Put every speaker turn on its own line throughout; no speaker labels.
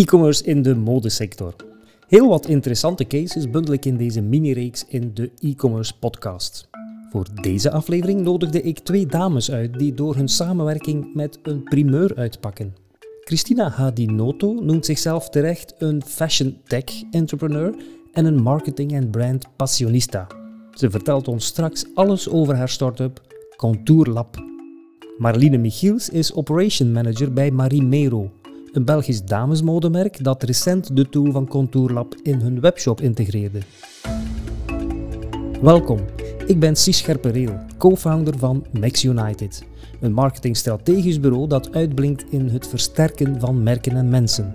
E-commerce in de modesector. Heel wat interessante cases bundel ik in deze mini-reeks in de e-commerce podcast. Voor deze aflevering nodigde ik twee dames uit die door hun samenwerking met een primeur uitpakken. Christina Hadinoto noemt zichzelf terecht een fashion tech entrepreneur en een marketing en brand passionista. Ze vertelt ons straks alles over haar start-up Contour Lab. Marlene Michiels is operation manager bij Marimero, een Belgisch damesmodemerk dat recent de tool van Contour Lab in hun webshop integreerde. Welkom, ik ben Cies Scherpereel, co-founder van Max United, een marketingstrategisch bureau dat uitblinkt in het versterken van merken en mensen.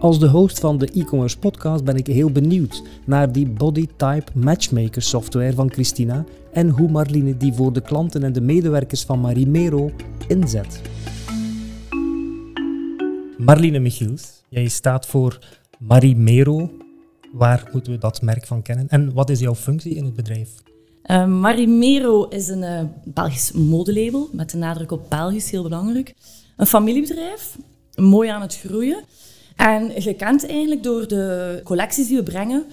Als de host van de e-commerce podcast ben ik heel benieuwd naar die body type matchmaker software van Christina en hoe Marlene die voor de klanten en de medewerkers van Marimero inzet. Marlene Michiels, jij staat voor Marimero. Waar moeten we dat merk van kennen? En wat is jouw functie in het bedrijf?
Uh, Marimero is een uh, Belgisch modelabel, met de nadruk op Belgisch, heel belangrijk. Een familiebedrijf, mooi aan het groeien. En gekend eigenlijk door de collecties die we brengen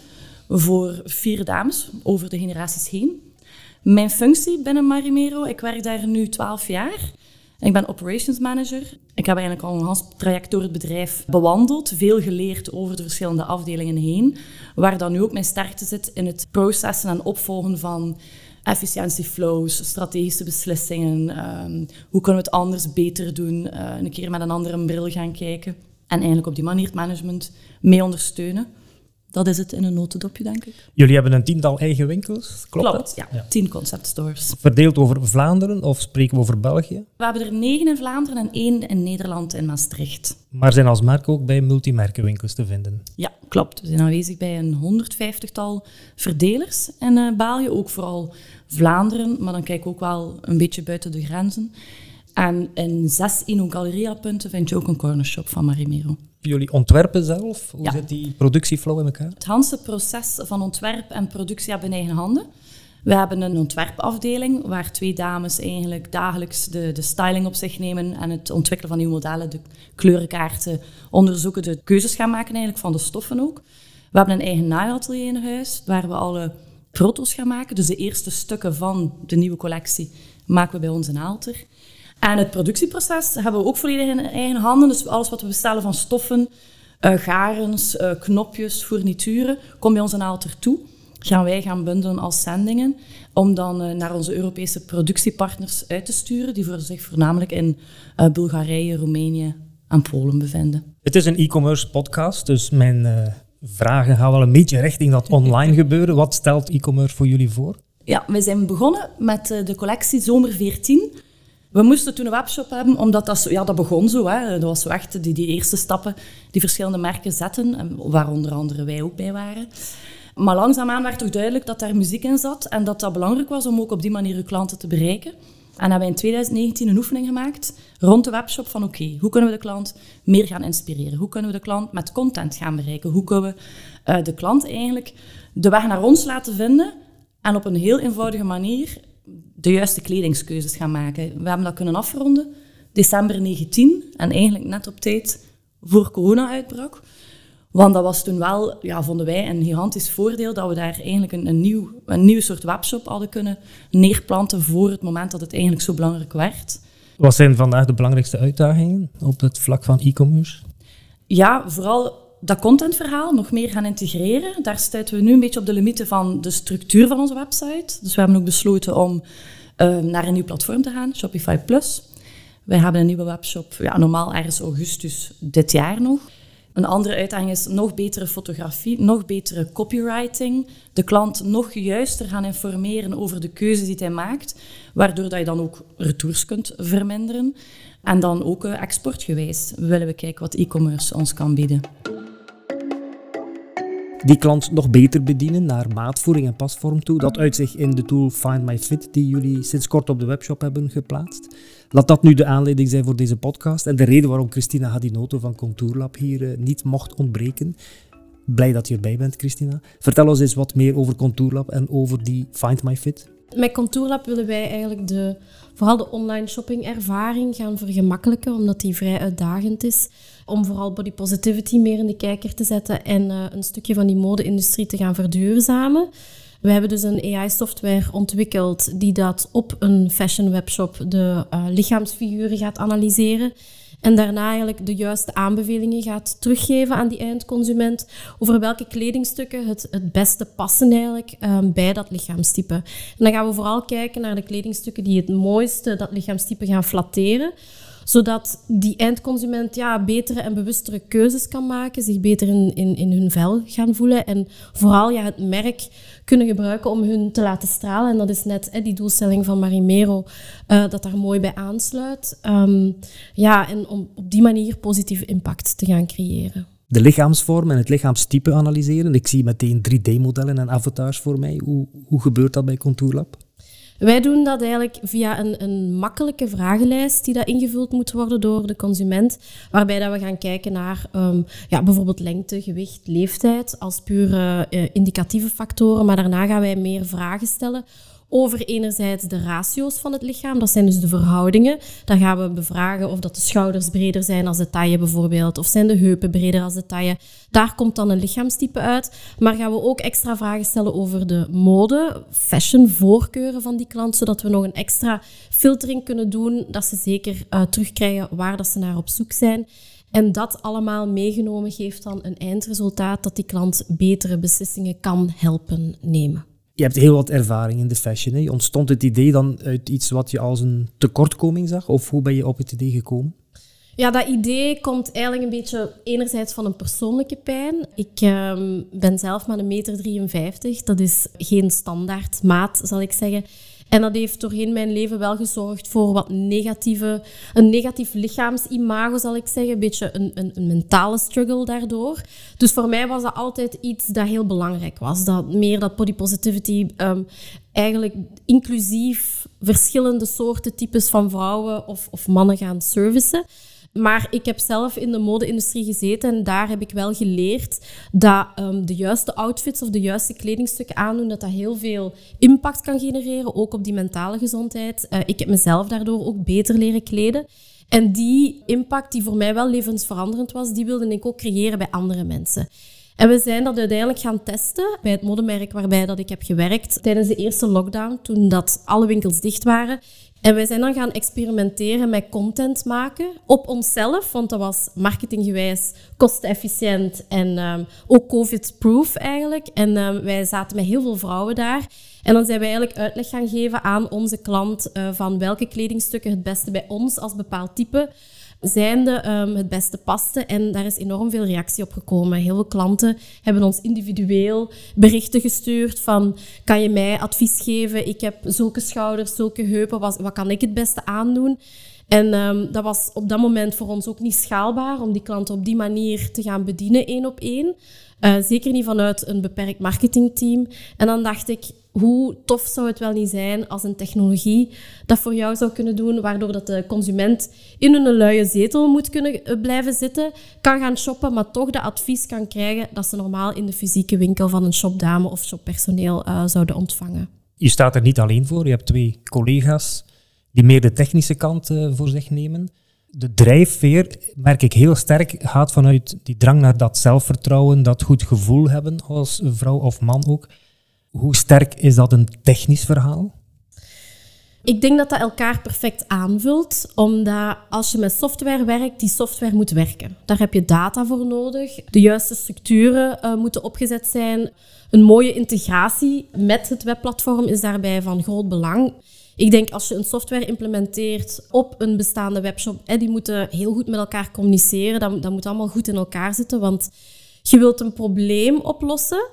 voor vier dames over de generaties heen. Mijn functie binnen Marimero, ik werk daar nu 12 jaar. Ik ben operations manager. Ik heb eigenlijk al een hans traject door het bedrijf bewandeld, veel geleerd over de verschillende afdelingen heen, waar dan nu ook mijn sterkte zit in het processen en opvolgen van efficiëntieflows, strategische beslissingen, um, hoe kunnen we het anders beter doen, uh, een keer met een andere bril gaan kijken en eigenlijk op die manier het management mee ondersteunen. Dat is het in een notendopje, denk ik.
Jullie hebben een tiental eigen winkels, klopt,
klopt ja. ja. Tien concept stores.
Verdeeld over Vlaanderen of spreken we over België?
We hebben er negen in Vlaanderen en één in Nederland en Maastricht.
Maar zijn als merk ook bij multimerkenwinkels te vinden?
Ja, klopt. We zijn aanwezig bij een 150-tal verdelers in uh, België, ook vooral Vlaanderen, maar dan kijk ik ook wel een beetje buiten de grenzen. En in zes Inno Galleria punten vind je ook een cornershop van Marimero.
Jullie ontwerpen zelf? Hoe zit die productieflow in elkaar?
Het hele proces van ontwerp en productie hebben in eigen handen. We hebben een ontwerpafdeling waar twee dames eigenlijk dagelijks de, de styling op zich nemen en het ontwikkelen van nieuwe modellen, de kleurenkaarten onderzoeken, de keuzes gaan maken eigenlijk van de stoffen ook. We hebben een eigen naaiatelier in huis waar we alle proto's gaan maken. Dus de eerste stukken van de nieuwe collectie maken we bij ons in Aalter. En het productieproces hebben we ook volledig in eigen handen. Dus alles wat we bestellen van stoffen, uh, garens, uh, knopjes, fournituren, komt bij ons een Aalter toe. Gaan wij gaan bundelen als zendingen, om dan uh, naar onze Europese productiepartners uit te sturen, die voor zich voornamelijk in Bulgarije, Roemenië en Polen bevinden.
Het is een e-commerce podcast, dus mijn vragen gaan wel een beetje richting dat online gebeuren. Wat stelt e-commerce voor jullie voor?
Ja, we zijn begonnen met de collectie Zomer 14. We moesten toen een webshop hebben, omdat dat, ja, dat begon zo. Hè. Dat was zo echt die, die eerste stappen die verschillende merken zetten, waar onder andere wij ook bij waren. Maar langzaamaan werd toch duidelijk dat daar muziek in zat en dat dat belangrijk was om ook op die manier uw klanten te bereiken. En hebben we in 2019 een oefening gemaakt rond de webshop van oké, hoe kunnen we de klant meer gaan inspireren? Hoe kunnen we de klant met content gaan bereiken? Hoe kunnen we uh, de klant eigenlijk de weg naar ons laten vinden en op een heel eenvoudige manier de juiste kledingskeuzes gaan maken. We hebben dat kunnen afronden, december 19, en eigenlijk net op tijd voor corona uitbrak. Want dat was toen wel, ja, vonden wij, een gigantisch voordeel dat we daar eigenlijk een, een, nieuw, een nieuw soort webshop hadden kunnen neerplanten voor het moment dat het eigenlijk zo belangrijk werd.
Wat zijn vandaag de belangrijkste uitdagingen op het vlak van e-commerce?
Ja, vooral dat contentverhaal nog meer gaan integreren. Daar stuiten we nu een beetje op de limieten van de structuur van onze website. Dus we hebben ook besloten om uh, naar een nieuw platform te gaan, Shopify Plus. Wij hebben een nieuwe webshop, ja, normaal ergens augustus dit jaar nog. Een andere uitdaging is nog betere fotografie, nog betere copywriting. De klant nog juister gaan informeren over de keuzes die hij maakt, waardoor dat je dan ook retours kunt verminderen. En dan ook uh, exportgewijs willen we kijken wat e-commerce ons kan bieden
die klant nog beter bedienen naar maatvoering en pasvorm toe. Dat uitzicht in de tool Find My Fit die jullie sinds kort op de webshop hebben geplaatst. Laat dat nu de aanleiding zijn voor deze podcast en de reden waarom Christina Hadinoto van Contourlab hier eh, niet mocht ontbreken. Blij dat je erbij bent, Christina. Vertel ons eens wat meer over Contourlab en over die Find My Fit.
Met Contourlab willen wij eigenlijk de, vooral de online shopping ervaring gaan vergemakkelijken, omdat die vrij uitdagend is. Om vooral body positivity meer in de kijker te zetten en uh, een stukje van die mode-industrie te gaan verduurzamen. We hebben dus een AI-software ontwikkeld die dat op een fashion webshop de uh, lichaamsfiguren gaat analyseren. En daarna eigenlijk de juiste aanbevelingen gaat teruggeven aan die eindconsument over welke kledingstukken het het beste passen eigenlijk um, bij dat lichaamstype. En dan gaan we vooral kijken naar de kledingstukken die het mooiste dat lichaamstype gaan flatteren zodat die eindconsument ja, betere en bewustere keuzes kan maken, zich beter in, in, in hun vel gaan voelen en vooral ja, het merk kunnen gebruiken om hun te laten stralen. En dat is net hè, die doelstelling van Marimero, uh, dat daar mooi bij aansluit. Um, ja, en om op die manier positieve impact te gaan creëren.
De lichaamsvorm en het lichaamstype analyseren. Ik zie meteen 3D-modellen en avatars voor mij. Hoe, hoe gebeurt dat bij Contourlab?
Wij doen dat eigenlijk via een, een makkelijke vragenlijst die dat ingevuld moet worden door de consument, waarbij dat we gaan kijken naar um, ja, bijvoorbeeld lengte, gewicht, leeftijd als pure uh, indicatieve factoren, maar daarna gaan wij meer vragen stellen over enerzijds de ratio's van het lichaam, dat zijn dus de verhoudingen. Dan gaan we bevragen of dat de schouders breder zijn als de taille bijvoorbeeld, of zijn de heupen breder als de taille. Daar komt dan een lichaamstype uit. Maar gaan we ook extra vragen stellen over de mode, fashion, voorkeuren van die klant, zodat we nog een extra filtering kunnen doen, dat ze zeker uh, terugkrijgen waar dat ze naar op zoek zijn. En dat allemaal meegenomen geeft dan een eindresultaat dat die klant betere beslissingen kan helpen nemen.
Je hebt heel wat ervaring in de fashion. Hè? Ontstond het idee dan uit iets wat je als een tekortkoming zag? Of hoe ben je op het idee gekomen?
Ja, dat idee komt eigenlijk een beetje enerzijds van een persoonlijke pijn. Ik uh, ben zelf maar een meter 53. Dat is geen standaard maat, zal ik zeggen. En dat heeft doorheen mijn leven wel gezorgd voor wat negatieve, een negatief lichaamsimago, zal ik zeggen. Een beetje een, een, een, mentale struggle daardoor. Dus voor mij was dat altijd iets dat heel belangrijk was. Dat meer dat body positivity um, eigenlijk inclusief verschillende soorten types van vrouwen of, of mannen gaan servicen. Maar ik heb zelf in de mode-industrie gezeten en daar heb ik wel geleerd dat um, de juiste outfits of de juiste kledingstukken aandoen, dat dat heel veel impact kan genereren, ook op die mentale gezondheid. Uh, ik heb mezelf daardoor ook beter leren kleden. En die impact, die voor mij wel levensveranderend was, die wilde ik ook creëren bij andere mensen. En we zijn dat uiteindelijk gaan testen bij het modemerk waarbij dat ik heb gewerkt tijdens de eerste lockdown, toen dat alle winkels dicht waren. En wij zijn dan gaan experimenteren met content maken op onszelf, want dat was marketinggewijs kostenefficiënt en um, ook COVID-proof eigenlijk. En um, wij zaten met heel veel vrouwen daar. En dan zijn wij eigenlijk uitleg gaan geven aan onze klant uh, van welke kledingstukken het beste bij ons als bepaald type zijnde um, het beste paste. En daar is enorm veel reactie op gekomen. Heel veel klanten hebben ons individueel berichten gestuurd van kan je mij advies geven? Ik heb zulke schouders, zulke heupen, wat, kan ik het beste aandoen? En um, dat was op dat moment voor ons ook niet schaalbaar om die klanten op die manier te gaan bedienen, één op één. Uh, zeker niet vanuit een beperkt marketingteam. En dan dacht ik, hoe tof zou het wel niet zijn als een technologie dat voor jou zou kunnen doen, waardoor dat de consument in een luie zetel moet kunnen eh, blijven zitten, kan gaan shoppen, maar toch de advies kan krijgen dat ze normaal in de fysieke winkel van een shopdame of shoppersoneel uh, zouden ontvangen.
Je staat er niet alleen voor, je hebt twee collega's die meer de technische kant voor zich nemen. De drijfveer, merk ik heel sterk, gaat vanuit die drang naar dat zelfvertrouwen, dat goed gevoel hebben als vrouw of man ook. Hoe sterk is dat een technisch verhaal?
Ik denk dat dat elkaar perfect aanvult, omdat als je met software werkt, die software moet werken. Daar heb je data voor nodig. De juiste structuren uh, moeten opgezet zijn. Een mooie integratie met het webplatform is daarbij van groot belang. Ik denk als je een software implementeert op een bestaande webshop, hè, die moeten heel goed met elkaar communiceren. Dat, dat moet allemaal goed in elkaar zitten, want je wilt een probleem oplossen.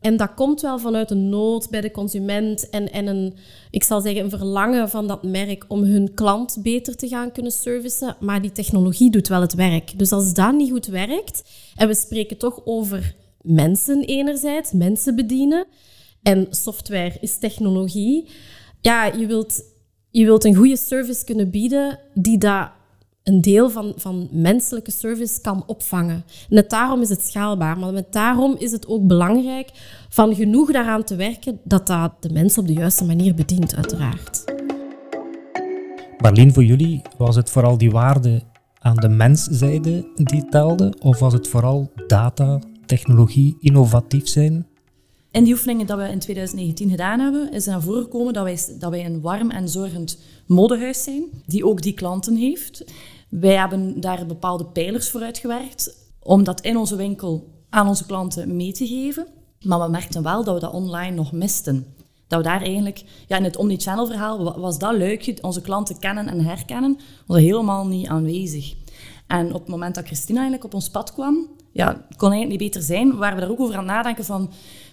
En dat komt wel vanuit een nood bij de consument en, en een, ik zal zeggen, een verlangen van dat merk om hun klant beter te gaan kunnen servicen. Maar die technologie doet wel het werk. Dus als dat niet goed werkt, en we spreken toch over mensen enerzijds, mensen bedienen, en software is technologie. Ja, je wilt, je wilt een goede service kunnen bieden die dat een deel van, van menselijke service kan opvangen. Net daarom is het schaalbaar, maar met daarom is het ook belangrijk van genoeg daaraan te werken dat dat de mensen op de juiste manier bedient, uiteraard.
Marleen, voor jullie was het vooral die waarde aan de menszijde die telde? Of was het vooral data, technologie, innovatief zijn?
In die oefeningen dat we in 2019 gedaan hebben, is naar voren gekomen dat wij, dat wij een warm en zorgend modehuis zijn, die ook die klanten heeft. Wij hebben daar bepaalde pijlers voor uitgewerkt, om dat in onze winkel aan onze klanten mee te geven. Maar we merkten wel dat we dat online nog misten. Dat we daar eigenlijk, ja, in het omnichannel verhaal was dat luikje, onze klanten kennen en herkennen, was helemaal niet aanwezig. En op het moment dat Christina eigenlijk op ons pad kwam, ja, kon eigenlijk niet beter zijn, waren we daar ook over aan het nadenken van,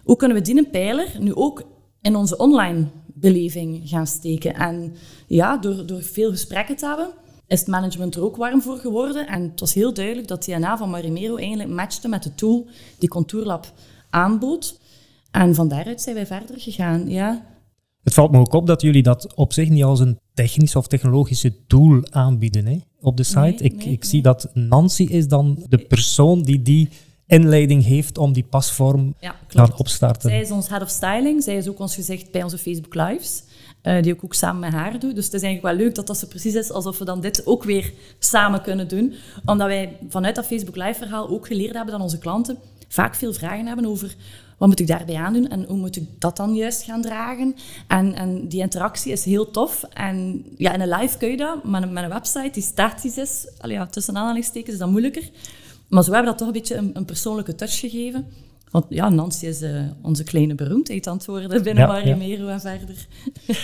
hoe kunnen we die pijler nu ook in onze online beleving gaan steken? En ja, door, door veel gesprekken te hebben, is het management er ook warm voor geworden. En het was heel duidelijk dat DNA van Marimero eigenlijk matchte met de tool die Contourlab aanbood. En van daaruit zijn wij verder gegaan, ja.
Het valt me ook op dat jullie dat op zich niet als een technisch of technologische tool aanbieden hè, op de site. ik, ik zie dat Nancy is dan de persoon die die inleiding heeft om die pasvorm ja, gaan opstarten.
Zij is ons head of styling. Zij is ook ons gezicht bij onze Facebook Lives. Uh, die ik ook samen met haar doe. Dus het is eigenlijk wel leuk dat dat zo precies is alsof we dan dit ook weer samen kunnen doen. Omdat wij vanuit dat Facebook Live verhaal ook geleerd hebben dat onze klanten vaak veel vragen hebben over wat moet ik daarbij aandoen en hoe moet ik dat dan juist gaan dragen. En, en die interactie is heel tof. En ja, in een live kun je dat, maar met een website die statisch is, ja, tussen aanhalingstekens is dat moeilijker. Maar zo hebben we dat toch een beetje een, een persoonlijke touch gegeven. Want ja, Nancy is uh, onze kleine beroemdheid aan het worden binnen ja, Marimero ja. en verder.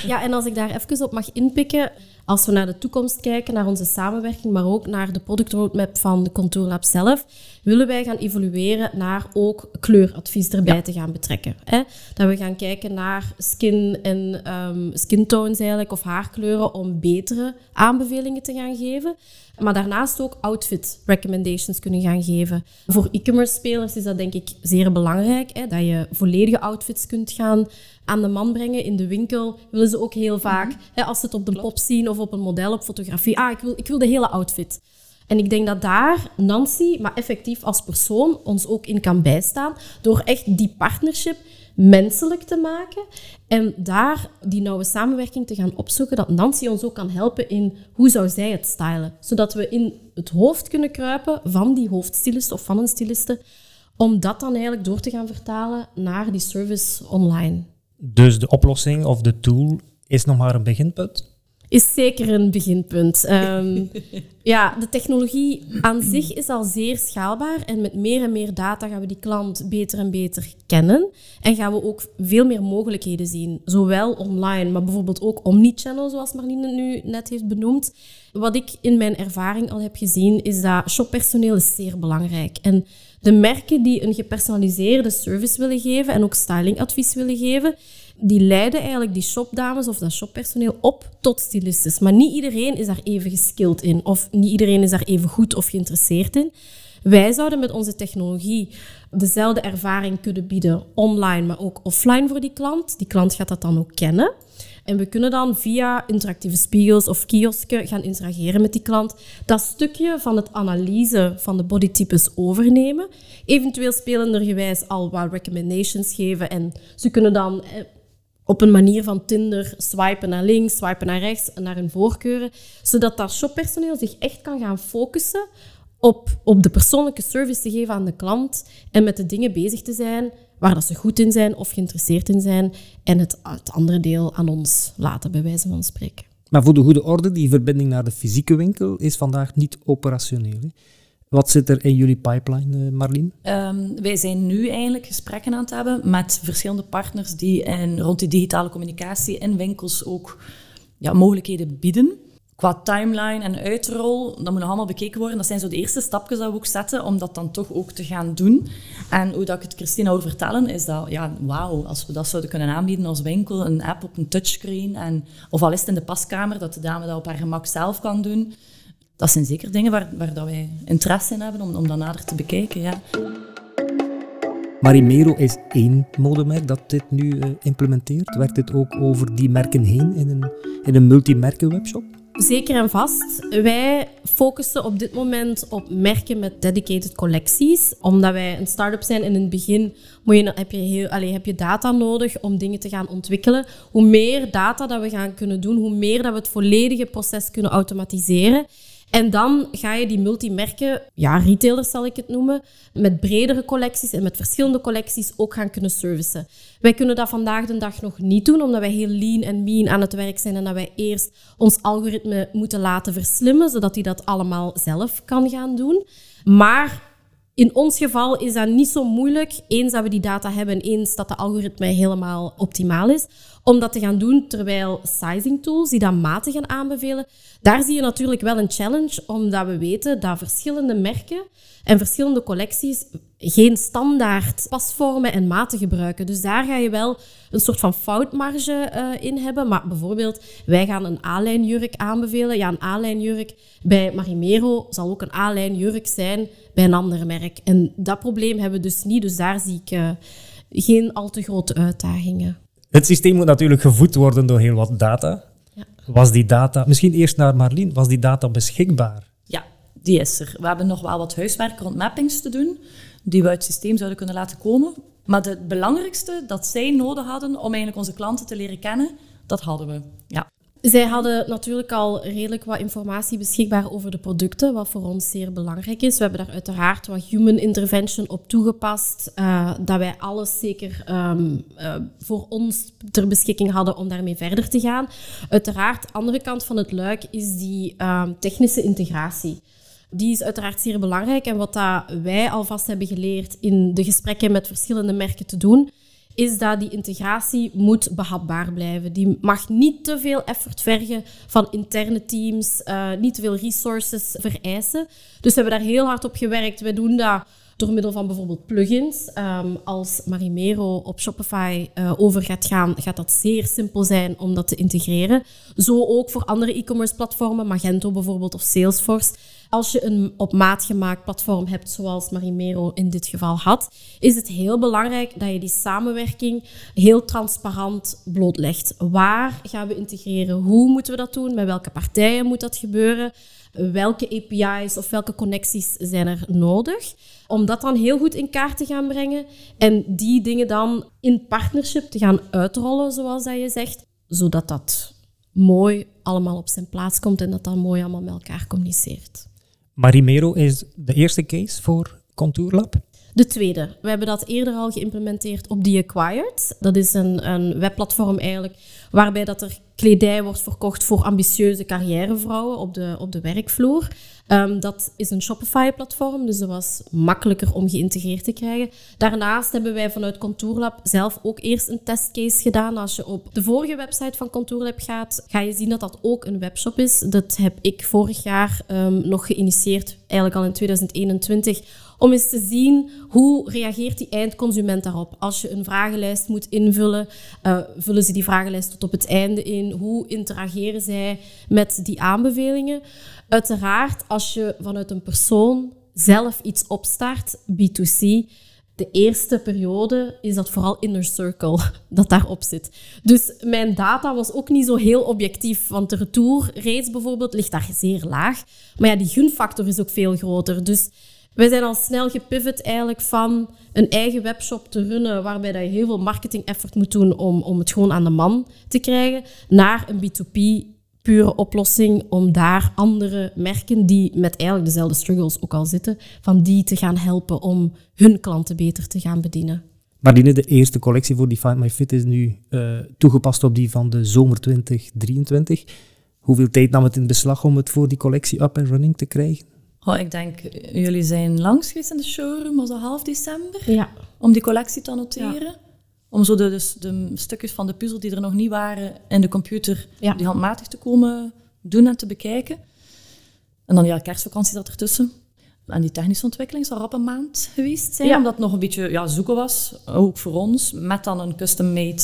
Ja, en als ik daar even op mag inpikken, als we naar de toekomst kijken, naar onze samenwerking, maar ook naar de product roadmap van de Contour Lab zelf, willen wij gaan evolueren naar ook kleuradvies erbij te gaan betrekken. Hè? Dat we gaan kijken naar skin en um, skin tones eigenlijk, of haarkleuren, om betere aanbevelingen te gaan geven. Maar daarnaast ook outfit recommendations kunnen gaan geven. Voor e-commerce spelers is dat denk ik zeer belangrijk, hè, dat je volledige outfits kunt gaan aan de man brengen. In de winkel willen ze ook heel vaak, mhm. hè, als ze het op de pop zien of op een model op fotografie, ah, ik wil, ik wil de hele outfit. En ik denk dat daar Nancy, maar effectief als persoon, ons ook in kan bijstaan door echt die partnership menselijk te maken en daar die nauwe samenwerking te gaan opzoeken, dat Nancy ons ook kan helpen in hoe zou zij het stylen. Zodat we in het hoofd kunnen kruipen van die hoofdstylist of van een styliste, om dat dan eigenlijk door te gaan vertalen naar die service online.
Dus de oplossing of de tool is nog maar een beginpunt?
is zeker een beginpunt. Um, ja, de technologie aan zich is al zeer schaalbaar en met meer en meer data gaan we die klant beter en beter kennen en gaan we ook veel meer mogelijkheden zien, zowel online, maar bijvoorbeeld ook omnichannel, zoals Marlene nu net heeft benoemd. Wat ik in mijn ervaring al heb gezien, is dat shoppersoneel is zeer belangrijk. En de merken die een gepersonaliseerde service willen geven en ook stylingadvies willen geven, die leiden eigenlijk die shopdames of dat shoppersoneel op tot stylistes. Maar niet iedereen is daar even geskild in of niet iedereen is daar even goed of geïnteresseerd in. Wij zouden met onze technologie dezelfde ervaring kunnen bieden online, maar ook offline voor die klant. Die klant gaat dat dan ook kennen. En we kunnen dan via interactieve spiegels of kiosken gaan interageren met die klant. Dat stukje van het analyse van de bodytypes overnemen. Eventueel spelendergewijs al wat recommendations geven. En ze kunnen dan eh, op een manier van Tinder swipen naar links, swipen naar rechts, naar hun voorkeuren. Zodat dat shoppersoneel zich echt kan gaan focussen op, op de persoonlijke service te geven aan de klant en met de dingen bezig te zijn waar dat ze goed in zijn of geïnteresseerd in zijn en het, het andere deel aan ons laten, bij wijze van spreken.
Maar voor de goede orde, die verbinding naar de fysieke winkel is vandaag niet operationeel. Hè? Wat zit er in jullie pipeline, eh, Marlien?
Um, wij zijn nu eigenlijk gesprekken aan het hebben met verschillende partners die in, rond die digitale communicatie in winkels ook ja, mogelijkheden bieden. Qua timeline en uitrol, dat moet nog allemaal bekeken worden. Dat zijn zo de eerste stapjes dat we ook zetten om dat dan toch ook te gaan doen. En hoe dat ik het Christina wil vertellen, is dat, ja, wauw, als we dat zouden kunnen aanbieden als winkel, een app op een touchscreen, en, of al is het in de paskamer, dat de dame dat op haar gemak zelf kan doen. Dat zijn zeker dingen waar, waar dat wij interesse in hebben om, om dat nader te bekijken, ja.
Marimero is één modemerk dat dit nu uh, implementeert. Werkt dit ook over die merken heen in een, in een multimerken webshop?
Zeker en vast. Wij focussen op dit moment op merken met dedicated collecties. Omdat wij een start-up zijn in het begin moet je, heb, je heel, allez, heb je data nodig om dingen te gaan ontwikkelen. Hoe meer data dat we gaan kunnen doen, hoe meer dat we het volledige proces kunnen automatiseren. En dan ga je die multimerken, ja, retailers zal ik het noemen, met bredere collecties en met verschillende collecties ook gaan kunnen servicen. Wij kunnen dat vandaag de dag nog niet doen, omdat wij heel lean en mean aan het werk zijn en dat wij eerst ons algoritme moeten laten verslimmen, zodat hij dat allemaal zelf kan gaan doen. Maar in ons geval is dat niet zo moeilijk, eens dat we die data hebben en eens dat de algoritme helemaal optimaal is, om dat te gaan doen terwijl sizing tools die dat maten gaan aanbevelen, daar zie je natuurlijk wel een challenge, omdat we weten dat verschillende merken en verschillende collecties geen standaard pasvormen en maten gebruiken. Dus daar ga je wel een soort van foutmarge uh, in hebben. Maar bijvoorbeeld, wij gaan een A-lijn jurk aanbevelen. Ja, een A-lijn jurk bij Marimero zal ook een A-lijn jurk zijn bij een ander merk. En dat probleem hebben we dus niet. Dus daar zie ik uh, geen al te grote uitdagingen.
Het systeem moet natuurlijk gevoed worden door heel wat data. Ja. Was die data, misschien eerst naar Marlien, was die data beschikbaar?
Ja, die is er. We hebben nog wel wat huiswerk rond mappings te doen, die we uit het systeem zouden kunnen laten komen. Maar het belangrijkste dat zij nodig hadden om eigenlijk onze klanten te leren kennen, dat hadden we. Ja.
Zij hadden natuurlijk al redelijk wat informatie beschikbaar over de producten, wat voor ons zeer belangrijk is. We hebben daar uiteraard wat human intervention op toegepast, uh, dat wij alles zeker um, uh, voor ons ter beschikking hadden om daarmee verder te gaan. Uiteraard, de andere kant van het luik is die um, technische integratie. Die is uiteraard zeer belangrijk en wat dat wij alvast hebben geleerd in de gesprekken met verschillende merken te doen, is dat die integratie moet behapbaar blijven. Die mag niet te veel effort vergen van interne teams, uh, niet te veel resources vereisen. Dus we hebben daar heel hard op gewerkt. We doen dat door middel van bijvoorbeeld plugins. Um, als Marimero op Shopify uh, over gaat gaan, gaat dat zeer simpel zijn om dat te integreren. Zo ook voor andere e-commerce platformen, Magento bijvoorbeeld of Salesforce als je een op maat gemaakt platform hebt, zoals Marimero in dit geval had, is het heel belangrijk dat je die samenwerking heel transparant blootlegt. Waar gaan we integreren? Hoe moeten we dat doen? Met welke partijen moet dat gebeuren? Welke API's of welke connecties zijn er nodig? Om dat dan heel goed in kaart te gaan brengen en die dingen dan in partnership te gaan uitrollen, zoals dat je zegt, zodat dat mooi allemaal op zijn plaats komt en dat dat mooi allemaal met elkaar communiceert.
Marimero is de eerste case voor Contourlab?
De tweede. We hebben dat eerder al geïmplementeerd op The Acquired. Dat is een, een webplatform eigenlijk waarbij dat er kledij wordt verkocht voor ambitieuze carrièrevrouwen op de, op de werkvloer. Um, dat is een Shopify-platform, dus dat was makkelijker om geïntegreerd te krijgen. Daarnaast hebben wij vanuit Contourlab zelf ook eerst een testcase gedaan. Als je op de vorige website van Contourlab gaat, ga je zien dat dat ook een webshop is. Dat heb ik vorig jaar um, nog geïnitieerd, eigenlijk al in 2021 om eens te zien hoe reageert die eindconsument daarop. Als je een vragenlijst moet invullen, uh, vullen ze die vragenlijst tot op het einde in. Hoe interageren zij met die aanbevelingen? Uiteraard, als je vanuit een persoon zelf iets opstart, B2C, de eerste periode is dat vooral inner circle dat daarop zit. Dus mijn data was ook niet zo heel objectief, want de retour bijvoorbeeld ligt daar zeer laag. Maar ja, die gunfactor is ook veel groter. Dus wij zijn al snel gepivot eigenlijk van een eigen webshop te runnen, waarbij dat je heel veel marketing effort moet doen om, om het gewoon aan de man te krijgen, naar een B2B pure oplossing om daar andere merken die met eigenlijk dezelfde struggles ook al zitten, van die te gaan helpen om hun klanten beter te gaan bedienen.
Marlene, de eerste collectie voor die Find My Fit is nu uh, toegepast op die van de zomer 2023. Hoeveel tijd nam het in beslag om het voor die collectie up and running te krijgen?
Oh, ik denk, jullie zijn langs geweest in de showroom, was dat half december?
Ja.
Om die collectie te noteren? Ja. Om zo de, dus de stukjes van de puzzel die er nog niet waren in de computer, ja. die handmatig te komen doen en te bekijken. En dan ja, kerstvakantie zat ertussen. En die technische ontwikkeling zal op een maand geweest zijn, ja. omdat het nog een beetje ja, zoeken was, ook voor ons, met dan een custom-made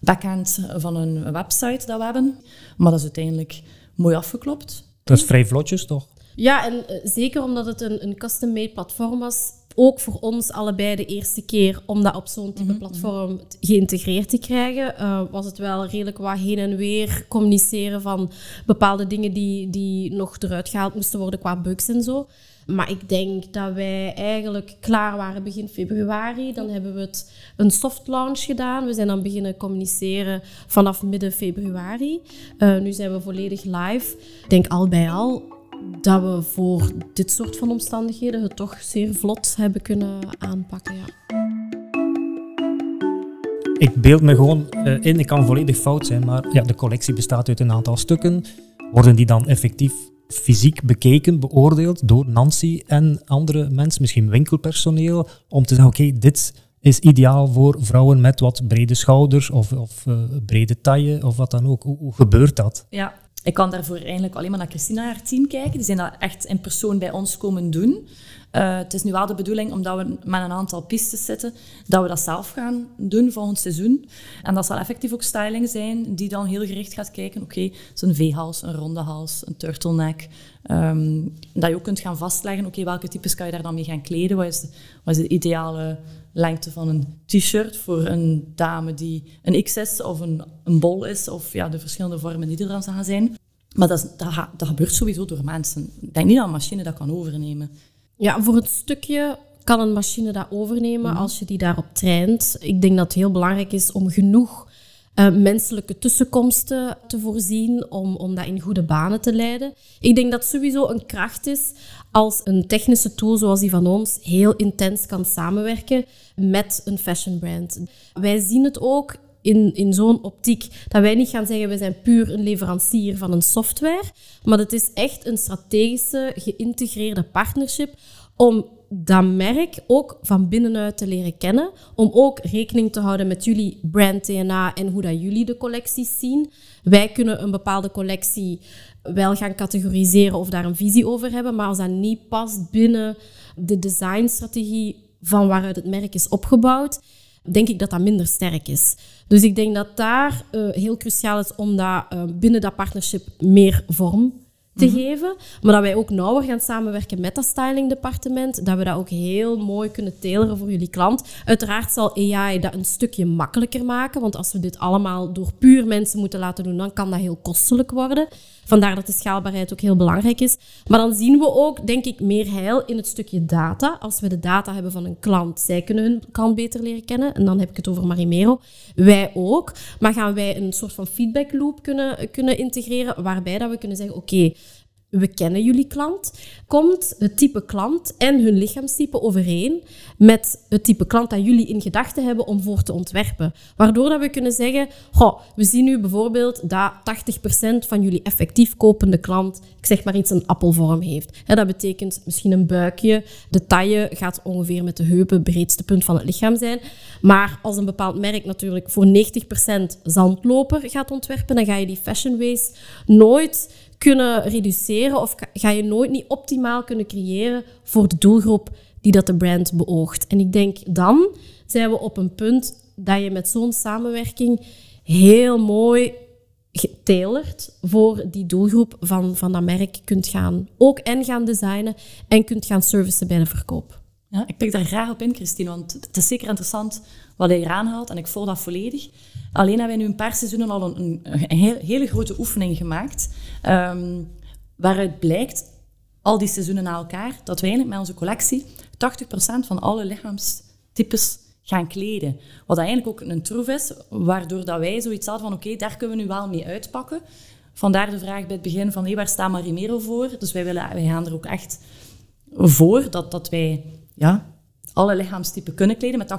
backend van een website dat we hebben. Maar dat is uiteindelijk mooi afgeklopt.
Dat is vrij vlotjes, toch?
Ja, en uh, zeker omdat het een, een custom-made platform was, ook voor ons allebei de eerste keer om dat op zo'n type platform geïntegreerd te krijgen. Uh, was het wel redelijk wat heen en weer communiceren van bepaalde dingen die, die nog eruit gehaald moesten worden qua bugs en zo. Maar ik denk dat wij eigenlijk klaar waren begin februari. Dan hebben we het een soft launch gedaan. We zijn dan beginnen communiceren vanaf midden februari. Uh, nu zijn we volledig live. Ik denk al bij al dat we voor dit soort van omstandigheden het toch zeer vlot hebben kunnen aanpakken. Ja.
Ik beeld me gewoon uh, in, ik kan volledig fout zijn, maar ja, de collectie bestaat uit een aantal stukken. Worden die dan effectief fysiek bekeken, beoordeeld door Nancy en andere mensen, misschien winkelpersoneel, om te zeggen, oké, dit is ideaal voor vrouwen met wat brede schouders of, of uh, brede taille of wat dan ook. Hoe, gebeurt dat?
Ja, ik kan daarvoor eigenlijk alleen maar naar Christina en haar team kijken. Die zijn dat echt in persoon bij ons komen doen. Uh, het is nu wel de bedoeling, omdat we met een aantal pistes zitten, dat we dat zelf gaan doen volgend seizoen. En dat zal effectief ook styling zijn, die dan heel gericht gaat kijken, oké, okay, zo'n V-hals, een ronde hals, een turtleneck. Um, dat je ook kunt gaan vastleggen, oké, okay, welke types kan je daar dan mee gaan kleden? Wat is de, wat is de ideale lengte van een t-shirt voor een dame die een XS of een, een bol is, of ja, de verschillende vormen die er dan gaan zijn. Maar dat, dat, dat gebeurt sowieso door mensen. Ik denk niet dat een machine dat kan overnemen.
Ja, voor het stukje kan een machine dat overnemen als je die daarop traint. Ik denk dat het heel belangrijk is om genoeg uh, menselijke tussenkomsten te voorzien om, om dat in goede banen te leiden. Ik denk dat sowieso een kracht is als een technische tool zoals die van ons heel intens kan samenwerken met een fashion brand. Wij zien het ook in, in zo'n optiek dat wij niet gaan zeggen we zijn puur een leverancier van een software, maar het is echt een strategische, geïntegreerde partnership om dat merk ook van binnenuit te leren kennen. Om ook rekening te houden met jullie brand DNA en hoe dat jullie de collecties zien. Wij kunnen een bepaalde collectie wel gaan categoriseren of daar een visie over hebben, maar als dat niet past binnen de designstrategie van waaruit het merk is opgebouwd, denk ik dat dat minder sterk is. Dus ik denk dat daar uh, heel cruciaal is om dat, uh, binnen dat partnership meer vorm te mm -hmm. geven. Maar dat wij ook nauwer gaan samenwerken met dat stylingdepartement. Dat we dat ook heel mooi kunnen teleren voor jullie klant. Uiteraard zal AI dat een stukje makkelijker maken. Want als we dit allemaal door puur mensen moeten laten doen, dan kan dat heel kostelijk worden. Vandaar dat de schaalbaarheid ook heel belangrijk is. Maar dan zien we ook, denk ik, meer heil in het stukje data. Als we de data hebben van een klant, zij kunnen hun klant beter leren kennen. En dan heb ik het over Marimero. Wij ook. Maar gaan wij een soort van feedback loop kunnen, kunnen integreren, waarbij dat we kunnen zeggen, oké, we kennen jullie klant. Komt het type klant en hun lichaamstype overeen met het type klant dat jullie in gedachten hebben om voor te ontwerpen? Waardoor dat we kunnen zeggen, goh, we zien nu bijvoorbeeld dat 80% van jullie effectief kopende klant, ik zeg maar iets, een appelvorm heeft. dat betekent misschien een buikje. De taille gaat ongeveer met de heupen het breedste punt van het lichaam zijn. Maar als een bepaald merk natuurlijk voor 90% zandloper gaat ontwerpen, dan ga je die fashion waste nooit kunnen reduceren of ga je nooit niet optimaal kunnen creëren voor de doelgroep die dat de brand beoogt. En ik denk dan zijn we op een punt dat je met zo'n samenwerking heel mooi getailored voor die doelgroep van, van dat merk kunt gaan ook en gaan designen en kunt gaan servicen bij de verkoop.
Ja, ik pik daar graag op in, Christine, want het is zeker interessant wat hij eraan haalt en ik volg dat volledig. Alleen hebben wij nu een paar seizoenen al een, een, een hele grote oefening gemaakt, um, waaruit blijkt, al die seizoenen na elkaar, dat wij eigenlijk met onze collectie 80% van alle lichaamstypes gaan kleden. Wat eigenlijk ook een troef is, waardoor dat wij zoiets hadden van oké, daar kunnen we nu wel mee uitpakken. Vandaar de vraag bij het begin van waar staat Marimero voor? Dus wij, willen, wij gaan er ook echt voor dat, dat wij ja, alle lichaamstypen kunnen kleden met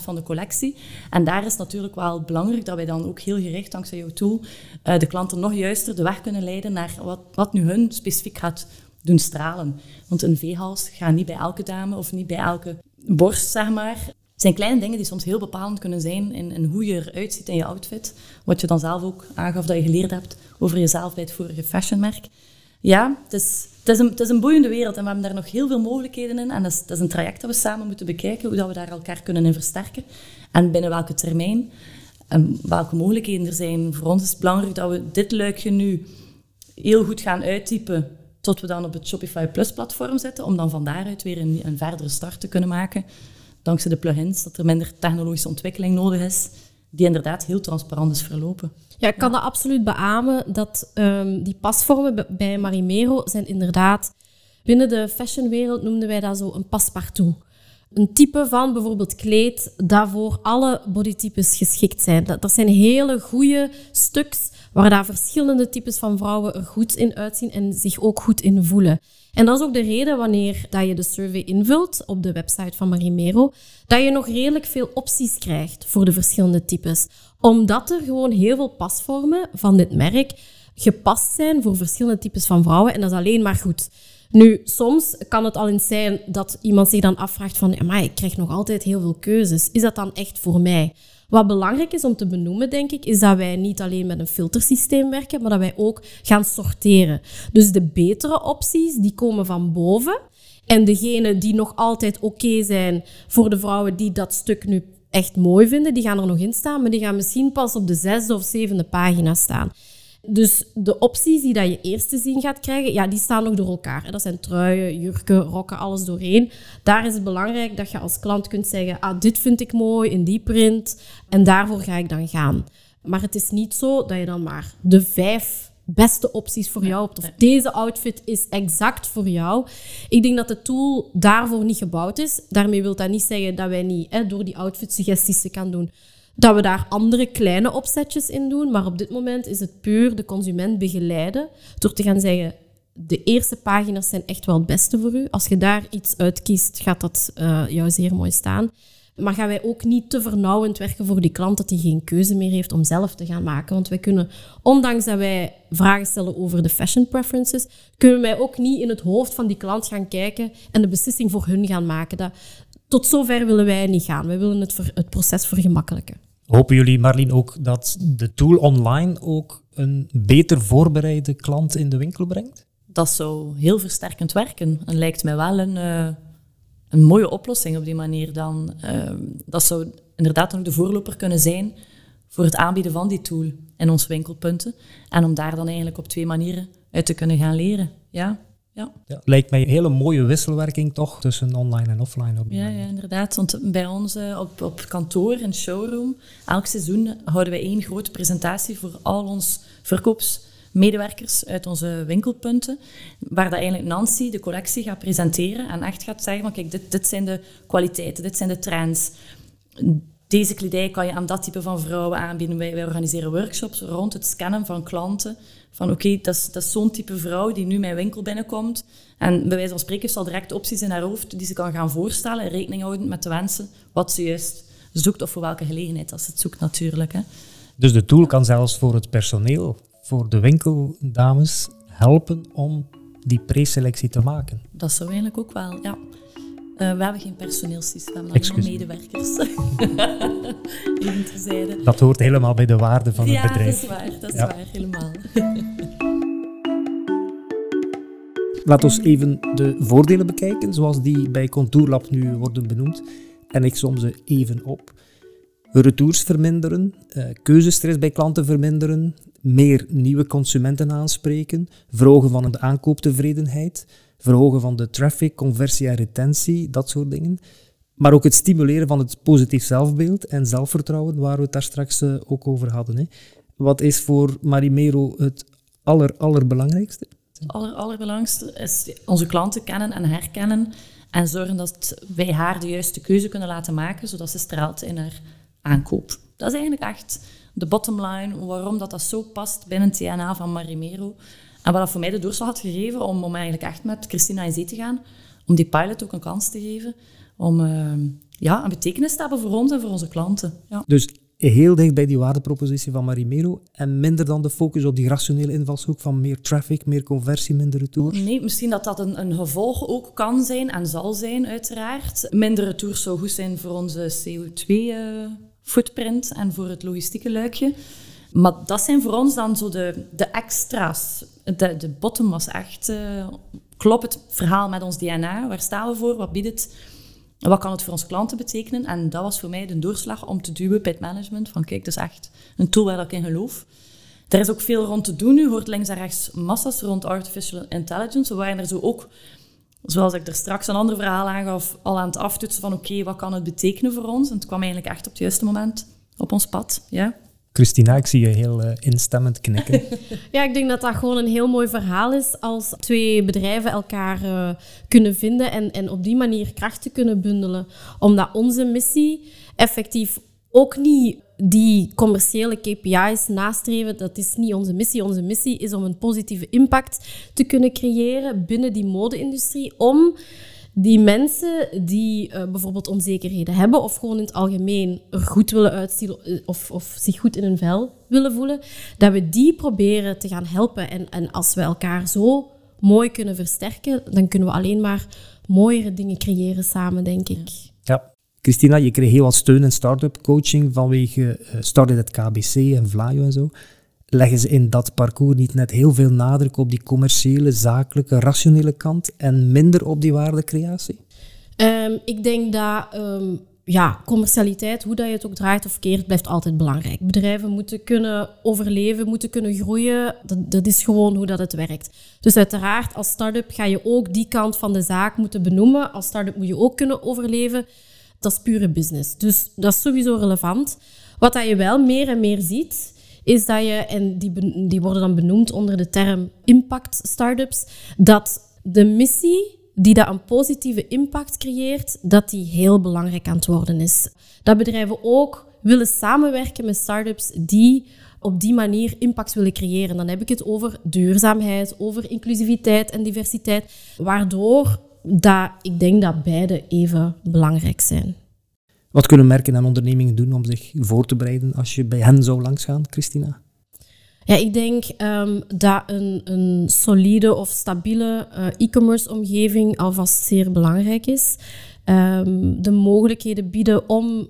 80% van de collectie. En daar is natuurlijk wel belangrijk dat wij dan ook heel gericht, dankzij jouw tool, uh, de klanten nog juister de weg kunnen leiden naar wat, wat nu hun specifiek gaat doen stralen. Want een V-hals gaat niet bij elke dame of niet bij elke borst, zeg maar. Het zijn kleine dingen die soms heel bepalend kunnen zijn in, in hoe je eruit ziet in je outfit. Wat je dan zelf ook aangaf dat je geleerd hebt over jezelf bij het vorige fashionmerk. Ja, het is, het, is een, het is een boeiende wereld en we hebben daar nog heel veel mogelijkheden in. En dat is, dat is een traject dat we samen moeten bekijken, hoe dat we daar elkaar kunnen in versterken. En binnen welke termijn en welke mogelijkheden er zijn. Voor ons is het belangrijk dat we dit luikje nu heel goed gaan uittypen tot we dan op het Shopify Plus platform zetten, om dan van daaruit weer een, een verdere start te kunnen maken. Dankzij de plugins, dat er minder technologische ontwikkeling nodig is, die inderdaad heel transparant is verlopen.
Ja, ik kan dat absoluut beamen, dat um, die pasvormen bij Marimero zijn inderdaad... Binnen de fashionwereld noemden wij dat zo een paspartout een type van bijvoorbeeld kleed dat voor alle bodytypes geschikt zijn. Dat, dat zijn hele goede stuks waar daar verschillende types van vrouwen er goed in uitzien en zich ook goed in voelen. En dat is ook de reden wanneer dat je de survey invult op de website van Marimero, dat je nog redelijk veel opties krijgt voor de verschillende types. Omdat er gewoon heel veel pasvormen van dit merk gepast zijn voor verschillende types van vrouwen. En dat is alleen maar goed. Nu, soms kan het al eens zijn dat iemand zich dan afvraagt van, maar ik krijg nog altijd heel veel keuzes. Is dat dan echt voor mij? Wat belangrijk is om te benoemen, denk ik, is dat wij niet alleen met een filtersysteem werken, maar dat wij ook gaan sorteren. Dus de betere opties, die komen van boven. En degene die nog altijd oké zijn voor de vrouwen die dat stuk nu echt mooi vinden, die gaan er nog in staan, maar die gaan misschien pas op de zesde of zevende pagina staan. Dus de opties die dat je eerst te zien gaat krijgen, ja, die staan nog door elkaar. Dat zijn truien, jurken, rokken, alles doorheen. Daar is het belangrijk dat je als klant kunt zeggen, ah, dit vind ik mooi in die print en daarvoor ga ik dan gaan. Maar het is niet zo dat je dan maar de vijf beste opties voor jou hebt. Of deze outfit is exact voor jou. Ik denk dat de tool daarvoor niet gebouwd is. Daarmee wil dat niet zeggen dat wij niet hè, door die outfit suggesties te kan doen dat we daar andere kleine opzetjes in doen. Maar op dit moment is het puur de consument begeleiden door te gaan zeggen. De eerste pagina's zijn echt wel het beste voor u. Als je daar iets uitkiest, gaat dat uh, jou zeer mooi staan. Maar gaan wij ook niet te vernauwend werken voor die klant dat hij geen keuze meer heeft om zelf te gaan maken. Want wij kunnen, ondanks dat wij vragen stellen over de fashion preferences, kunnen wij ook niet in het hoofd van die klant gaan kijken en de beslissing voor hun gaan maken. Dat, tot zover willen wij niet gaan. Wij willen het, het proces vergemakkelijken.
Hopen jullie, Marlien, ook dat de tool online ook een beter voorbereide klant in de winkel brengt?
Dat zou heel versterkend werken. En lijkt mij wel een, uh, een mooie oplossing op die manier dan. Uh, dat zou inderdaad ook de voorloper kunnen zijn voor het aanbieden van die tool in onze winkelpunten. En om daar dan eigenlijk op twee manieren uit te kunnen gaan leren. Ja. Ja.
ja. lijkt mij een hele mooie wisselwerking toch tussen online en offline. Op
ja, ja, inderdaad. Want bij ons uh, op, op kantoor en showroom, elk seizoen houden wij één grote presentatie voor al ons verkoopsmedewerkers uit onze winkelpunten. Waar dat eigenlijk Nancy de collectie gaat presenteren en echt gaat zeggen van kijk, dit, dit zijn de kwaliteiten, dit zijn de trends. Deze kledij kan je aan dat type van vrouwen aanbieden. Wij, wij organiseren workshops rond het scannen van klanten van oké, dat is, dat is zo'n type vrouw die nu mijn winkel binnenkomt. En bij wijze van spreken zal direct opties in haar hoofd die ze kan gaan voorstellen en rekening houden met de wensen wat ze juist zoekt of voor welke gelegenheid als ze het zoekt natuurlijk. Hè.
Dus de tool kan zelfs voor het personeel, voor de winkeldames, helpen om die preselectie te maken.
Dat zou eigenlijk ook wel, ja. Uh, we hebben geen personeelssysteem, we hebben medewerkers. Even terzijde.
Dat hoort helemaal bij de waarde van het bedrijf.
Ja, dat is waar. Dat is waar, helemaal.
Laat ons even de voordelen bekijken, zoals die bij Contourlab nu worden benoemd. En ik som ze even op. Retours verminderen, uh, keuzestress bij klanten verminderen, meer nieuwe consumenten aanspreken, verhogen van de aankooptevredenheid, verhogen van de traffic, conversie en retentie, dat soort dingen. Maar ook het stimuleren van het positief zelfbeeld en zelfvertrouwen, waar we het daar straks uh, ook over hadden. Hè. Wat is voor Marimero het aller, allerbelangrijkste?
Het aller, allerbelangrijkste is onze klanten kennen en herkennen en zorgen dat wij haar de juiste keuze kunnen laten maken, zodat ze straalt in haar aankoop. Dat is eigenlijk echt de bottom line, waarom dat, dat zo past binnen het DNA van Marimero. En wat dat voor mij de doorslag had gegeven om, om eigenlijk echt met Christina in zee te gaan, om die pilot ook een kans te geven, om uh, ja, een betekenis te hebben voor ons en voor onze klanten. Ja.
Dus heel dicht bij die waardepropositie van Marimero en minder dan de focus op die rationele invalshoek van meer traffic, meer conversie, minder retours?
Nee, misschien dat dat een, een gevolg ook kan zijn en zal zijn, uiteraard. Minder retours zou goed zijn voor onze CO2-footprint eh, en voor het logistieke luikje. Maar dat zijn voor ons dan zo de, de extra's. De, de bottom was echt... Uh, klopt het verhaal met ons DNA? Waar staan we voor? Wat biedt het? Wat kan het voor onze klanten betekenen? En dat was voor mij de doorslag om te duwen bij het management. Van kijk, dat is echt een tool waar ik in geloof. Er is ook veel rond te doen. U hoort links en rechts massa's rond artificial intelligence. We waren er zo ook, zoals ik er straks een ander verhaal aangaf, al aan het aftoetsen van oké, wat kan het betekenen voor ons? En het kwam eigenlijk echt op het juiste moment op ons pad. Ja.
Christina, ik zie je heel uh, instemmend knikken.
ja, ik denk dat dat gewoon een heel mooi verhaal is als twee bedrijven elkaar uh, kunnen vinden en, en op die manier krachten kunnen bundelen. Omdat onze missie effectief ook niet die commerciële KPI's nastreven. Dat is niet onze missie. Onze missie is om een positieve impact te kunnen creëren binnen die mode-industrie. Om die mensen die uh, bijvoorbeeld onzekerheden hebben of gewoon in het algemeen er goed willen uitzien eh, of, of zich goed in hun vel willen voelen, dat we die proberen te gaan helpen. En, en als we elkaar zo mooi kunnen versterken, dan kunnen we alleen maar mooiere dingen creëren samen, denk ik.
Ja. Christina, je kreeg heel wat steun en start-up coaching vanwege uh, Started het KBC en Vlaio en zo leggen ze in dat parcours niet net heel veel nadruk op die commerciële, zakelijke, rationele kant en minder op die waardecreatie?
Um, ik denk dat um, ja, commercialiteit, hoe dat je het ook draait of keert, blijft altijd belangrijk. Bedrijven moeten kunnen overleven, moeten kunnen groeien. Dat, dat is gewoon hoe dat het werkt. Dus uiteraard, als start-up ga je ook die kant van de zaak moeten benoemen. Als start-up moet je ook kunnen overleven. Dat is pure business. Dus dat is sowieso relevant. Wat dat je wel meer en meer ziet, is dat je, en die, die worden dan benoemd onder de term impact startups, dat de missie die dat een positieve impact creëert, dat die heel belangrijk aan het worden is. Dat bedrijven ook willen samenwerken met startups die op die manier impact willen creëren. Dan heb ik het over duurzaamheid, over inclusiviteit en diversiteit, waardoor dat, ik denk dat beide even belangrijk zijn.
Wat kunnen merken en ondernemingen doen om zich voor te bereiden als je bij hen zou langsgaan, Christina?
Ja, ik denk um, dat een, een, solide of stabiele uh, e-commerce omgeving alvast zeer belangrijk is. Um, de mogelijkheden bieden om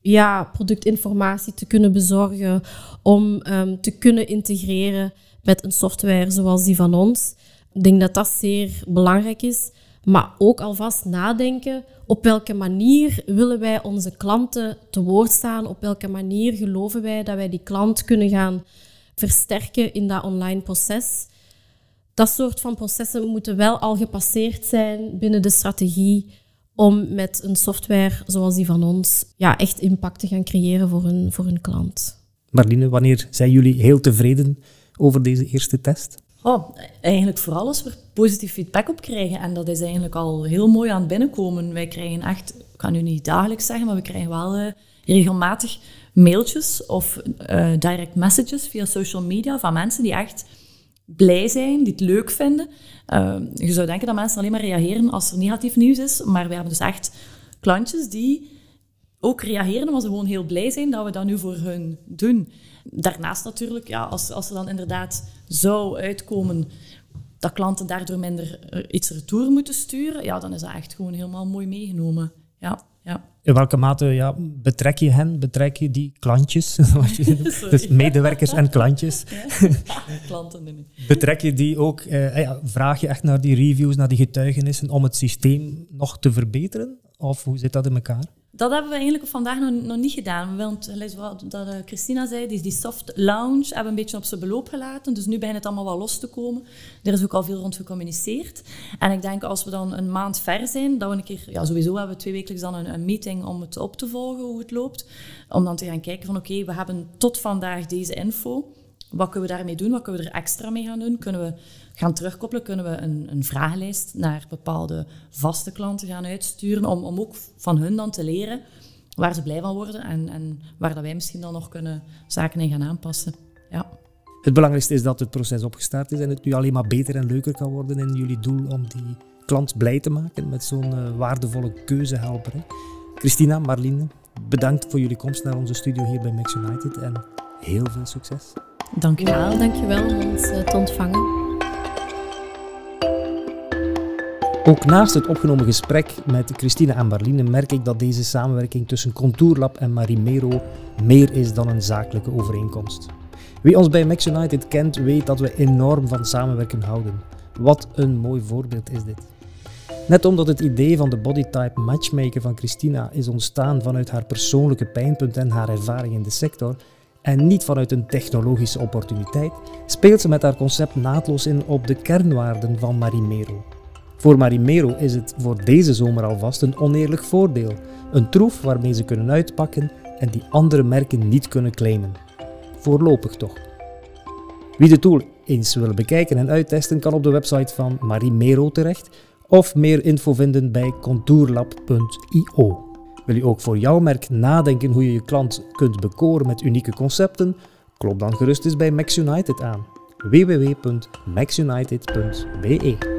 ja, productinformatie te kunnen bezorgen, om um, te kunnen integreren met een software zoals die van ons. Ik denk dat dat zeer belangrijk is. Maar ook alvast nadenken op welke manier willen wij onze klanten te woord staan? Op welke manier geloven wij dat wij die klant kunnen gaan versterken in dat online proces? Dat soort van processen moeten wel al gepasseerd zijn binnen de strategie om met een software zoals die van ons ja, echt impact te gaan creëren voor hun, voor hun klant.
Marline, wanneer zijn jullie heel tevreden over deze eerste test?
Oh, eigenlijk vooral als we positief feedback op krijgen. En dat is eigenlijk al heel mooi aan het binnenkomen. Wij krijgen echt, ik kan nu niet dagelijks zeggen, maar we krijgen wel uh, regelmatig mailtjes of uh, direct messages via social media van mensen die echt blij zijn, die het leuk vinden. Uh, je zou denken dat mensen alleen maar reageren als er negatief nieuws is, maar we hebben dus echt klantjes die ook reageren omdat ze gewoon heel blij zijn dat we dat nu voor hun doen. Daarnaast natuurlijk, ja, als, als dan inderdaad zou uitkomen dat klanten daardoor minder eh, iets retour moeten sturen, ja, dan is dat echt gewoon helemaal mooi meegenomen. Ja, ja.
In welke mate ja, betrek je hen, betrek je die klantjes, dus medewerkers en klantjes.
Klanten, nee.
Betrek je die ook, eh, ja, vraag je echt naar die reviews, naar die getuigenissen om het systeem nog te verbeteren? Of hoe zit dat in elkaar?
Dat hebben we eigenlijk vandaag nog, nog niet gedaan. Want wat dat, uh, Christina zei, die, die soft lounge hebben we een beetje op zijn beloop gelaten. Dus nu begint het allemaal wel los te komen. Er is ook al veel rond gecommuniceerd. En ik denk als we dan een maand ver zijn, dat we een keer... Ja, sowieso hebben we twee wekelijks dan een, een meeting om het op te volgen, hoe het loopt. Om dan te gaan kijken van oké, we hebben tot vandaag deze info. Wat kunnen we daarmee doen? Wat kunnen we er extra mee gaan doen? Kunnen we gaan terugkoppelen? Kunnen we een, een vragenlijst naar bepaalde vaste klanten gaan uitsturen? Om, om ook van hun dan te leren waar ze blij van worden en, en waar dat wij misschien dan nog kunnen zaken in gaan aanpassen. Ja.
Het belangrijkste is dat het proces opgestart is en het nu alleen maar beter en leuker kan worden in jullie doel om die klant blij te maken met zo'n uh, waardevolle keuzehelper. Hè. Christina, Marlene, bedankt voor jullie komst naar onze studio hier bij Max United en heel veel succes.
Dank u wel.
Dank je wel om ons uh, te ontvangen.
Ook naast het opgenomen gesprek met Christine en Marline merk ik dat deze samenwerking tussen Contourlab en Marimero meer is dan een zakelijke overeenkomst. Wie ons bij Max United kent, weet dat we enorm van samenwerken houden. Wat een mooi voorbeeld is dit. Net omdat het idee van de bodytype matchmaker van Christina is ontstaan vanuit haar persoonlijke pijnpunt en haar ervaring in de sector, En niet vanuit een technologische opportuniteit speelt ze met haar concept naadloos in op de kernwaarden van Marimero. Voor Marimero is het voor deze zomer alvast een oneerlijk voordeel. Een troef waarmee ze kunnen uitpakken en die andere merken niet kunnen claimen. Voorlopig toch. Wie de tool eens wil bekijken en uittesten, kan op de website van Marimero terecht of meer info vinden bij contourlab.io. Wil je ook voor jouw merk nadenken hoe je je klant kunt bekoren met unieke concepten? Klop dan gerust eens bij Max United aan. www.maxunited.be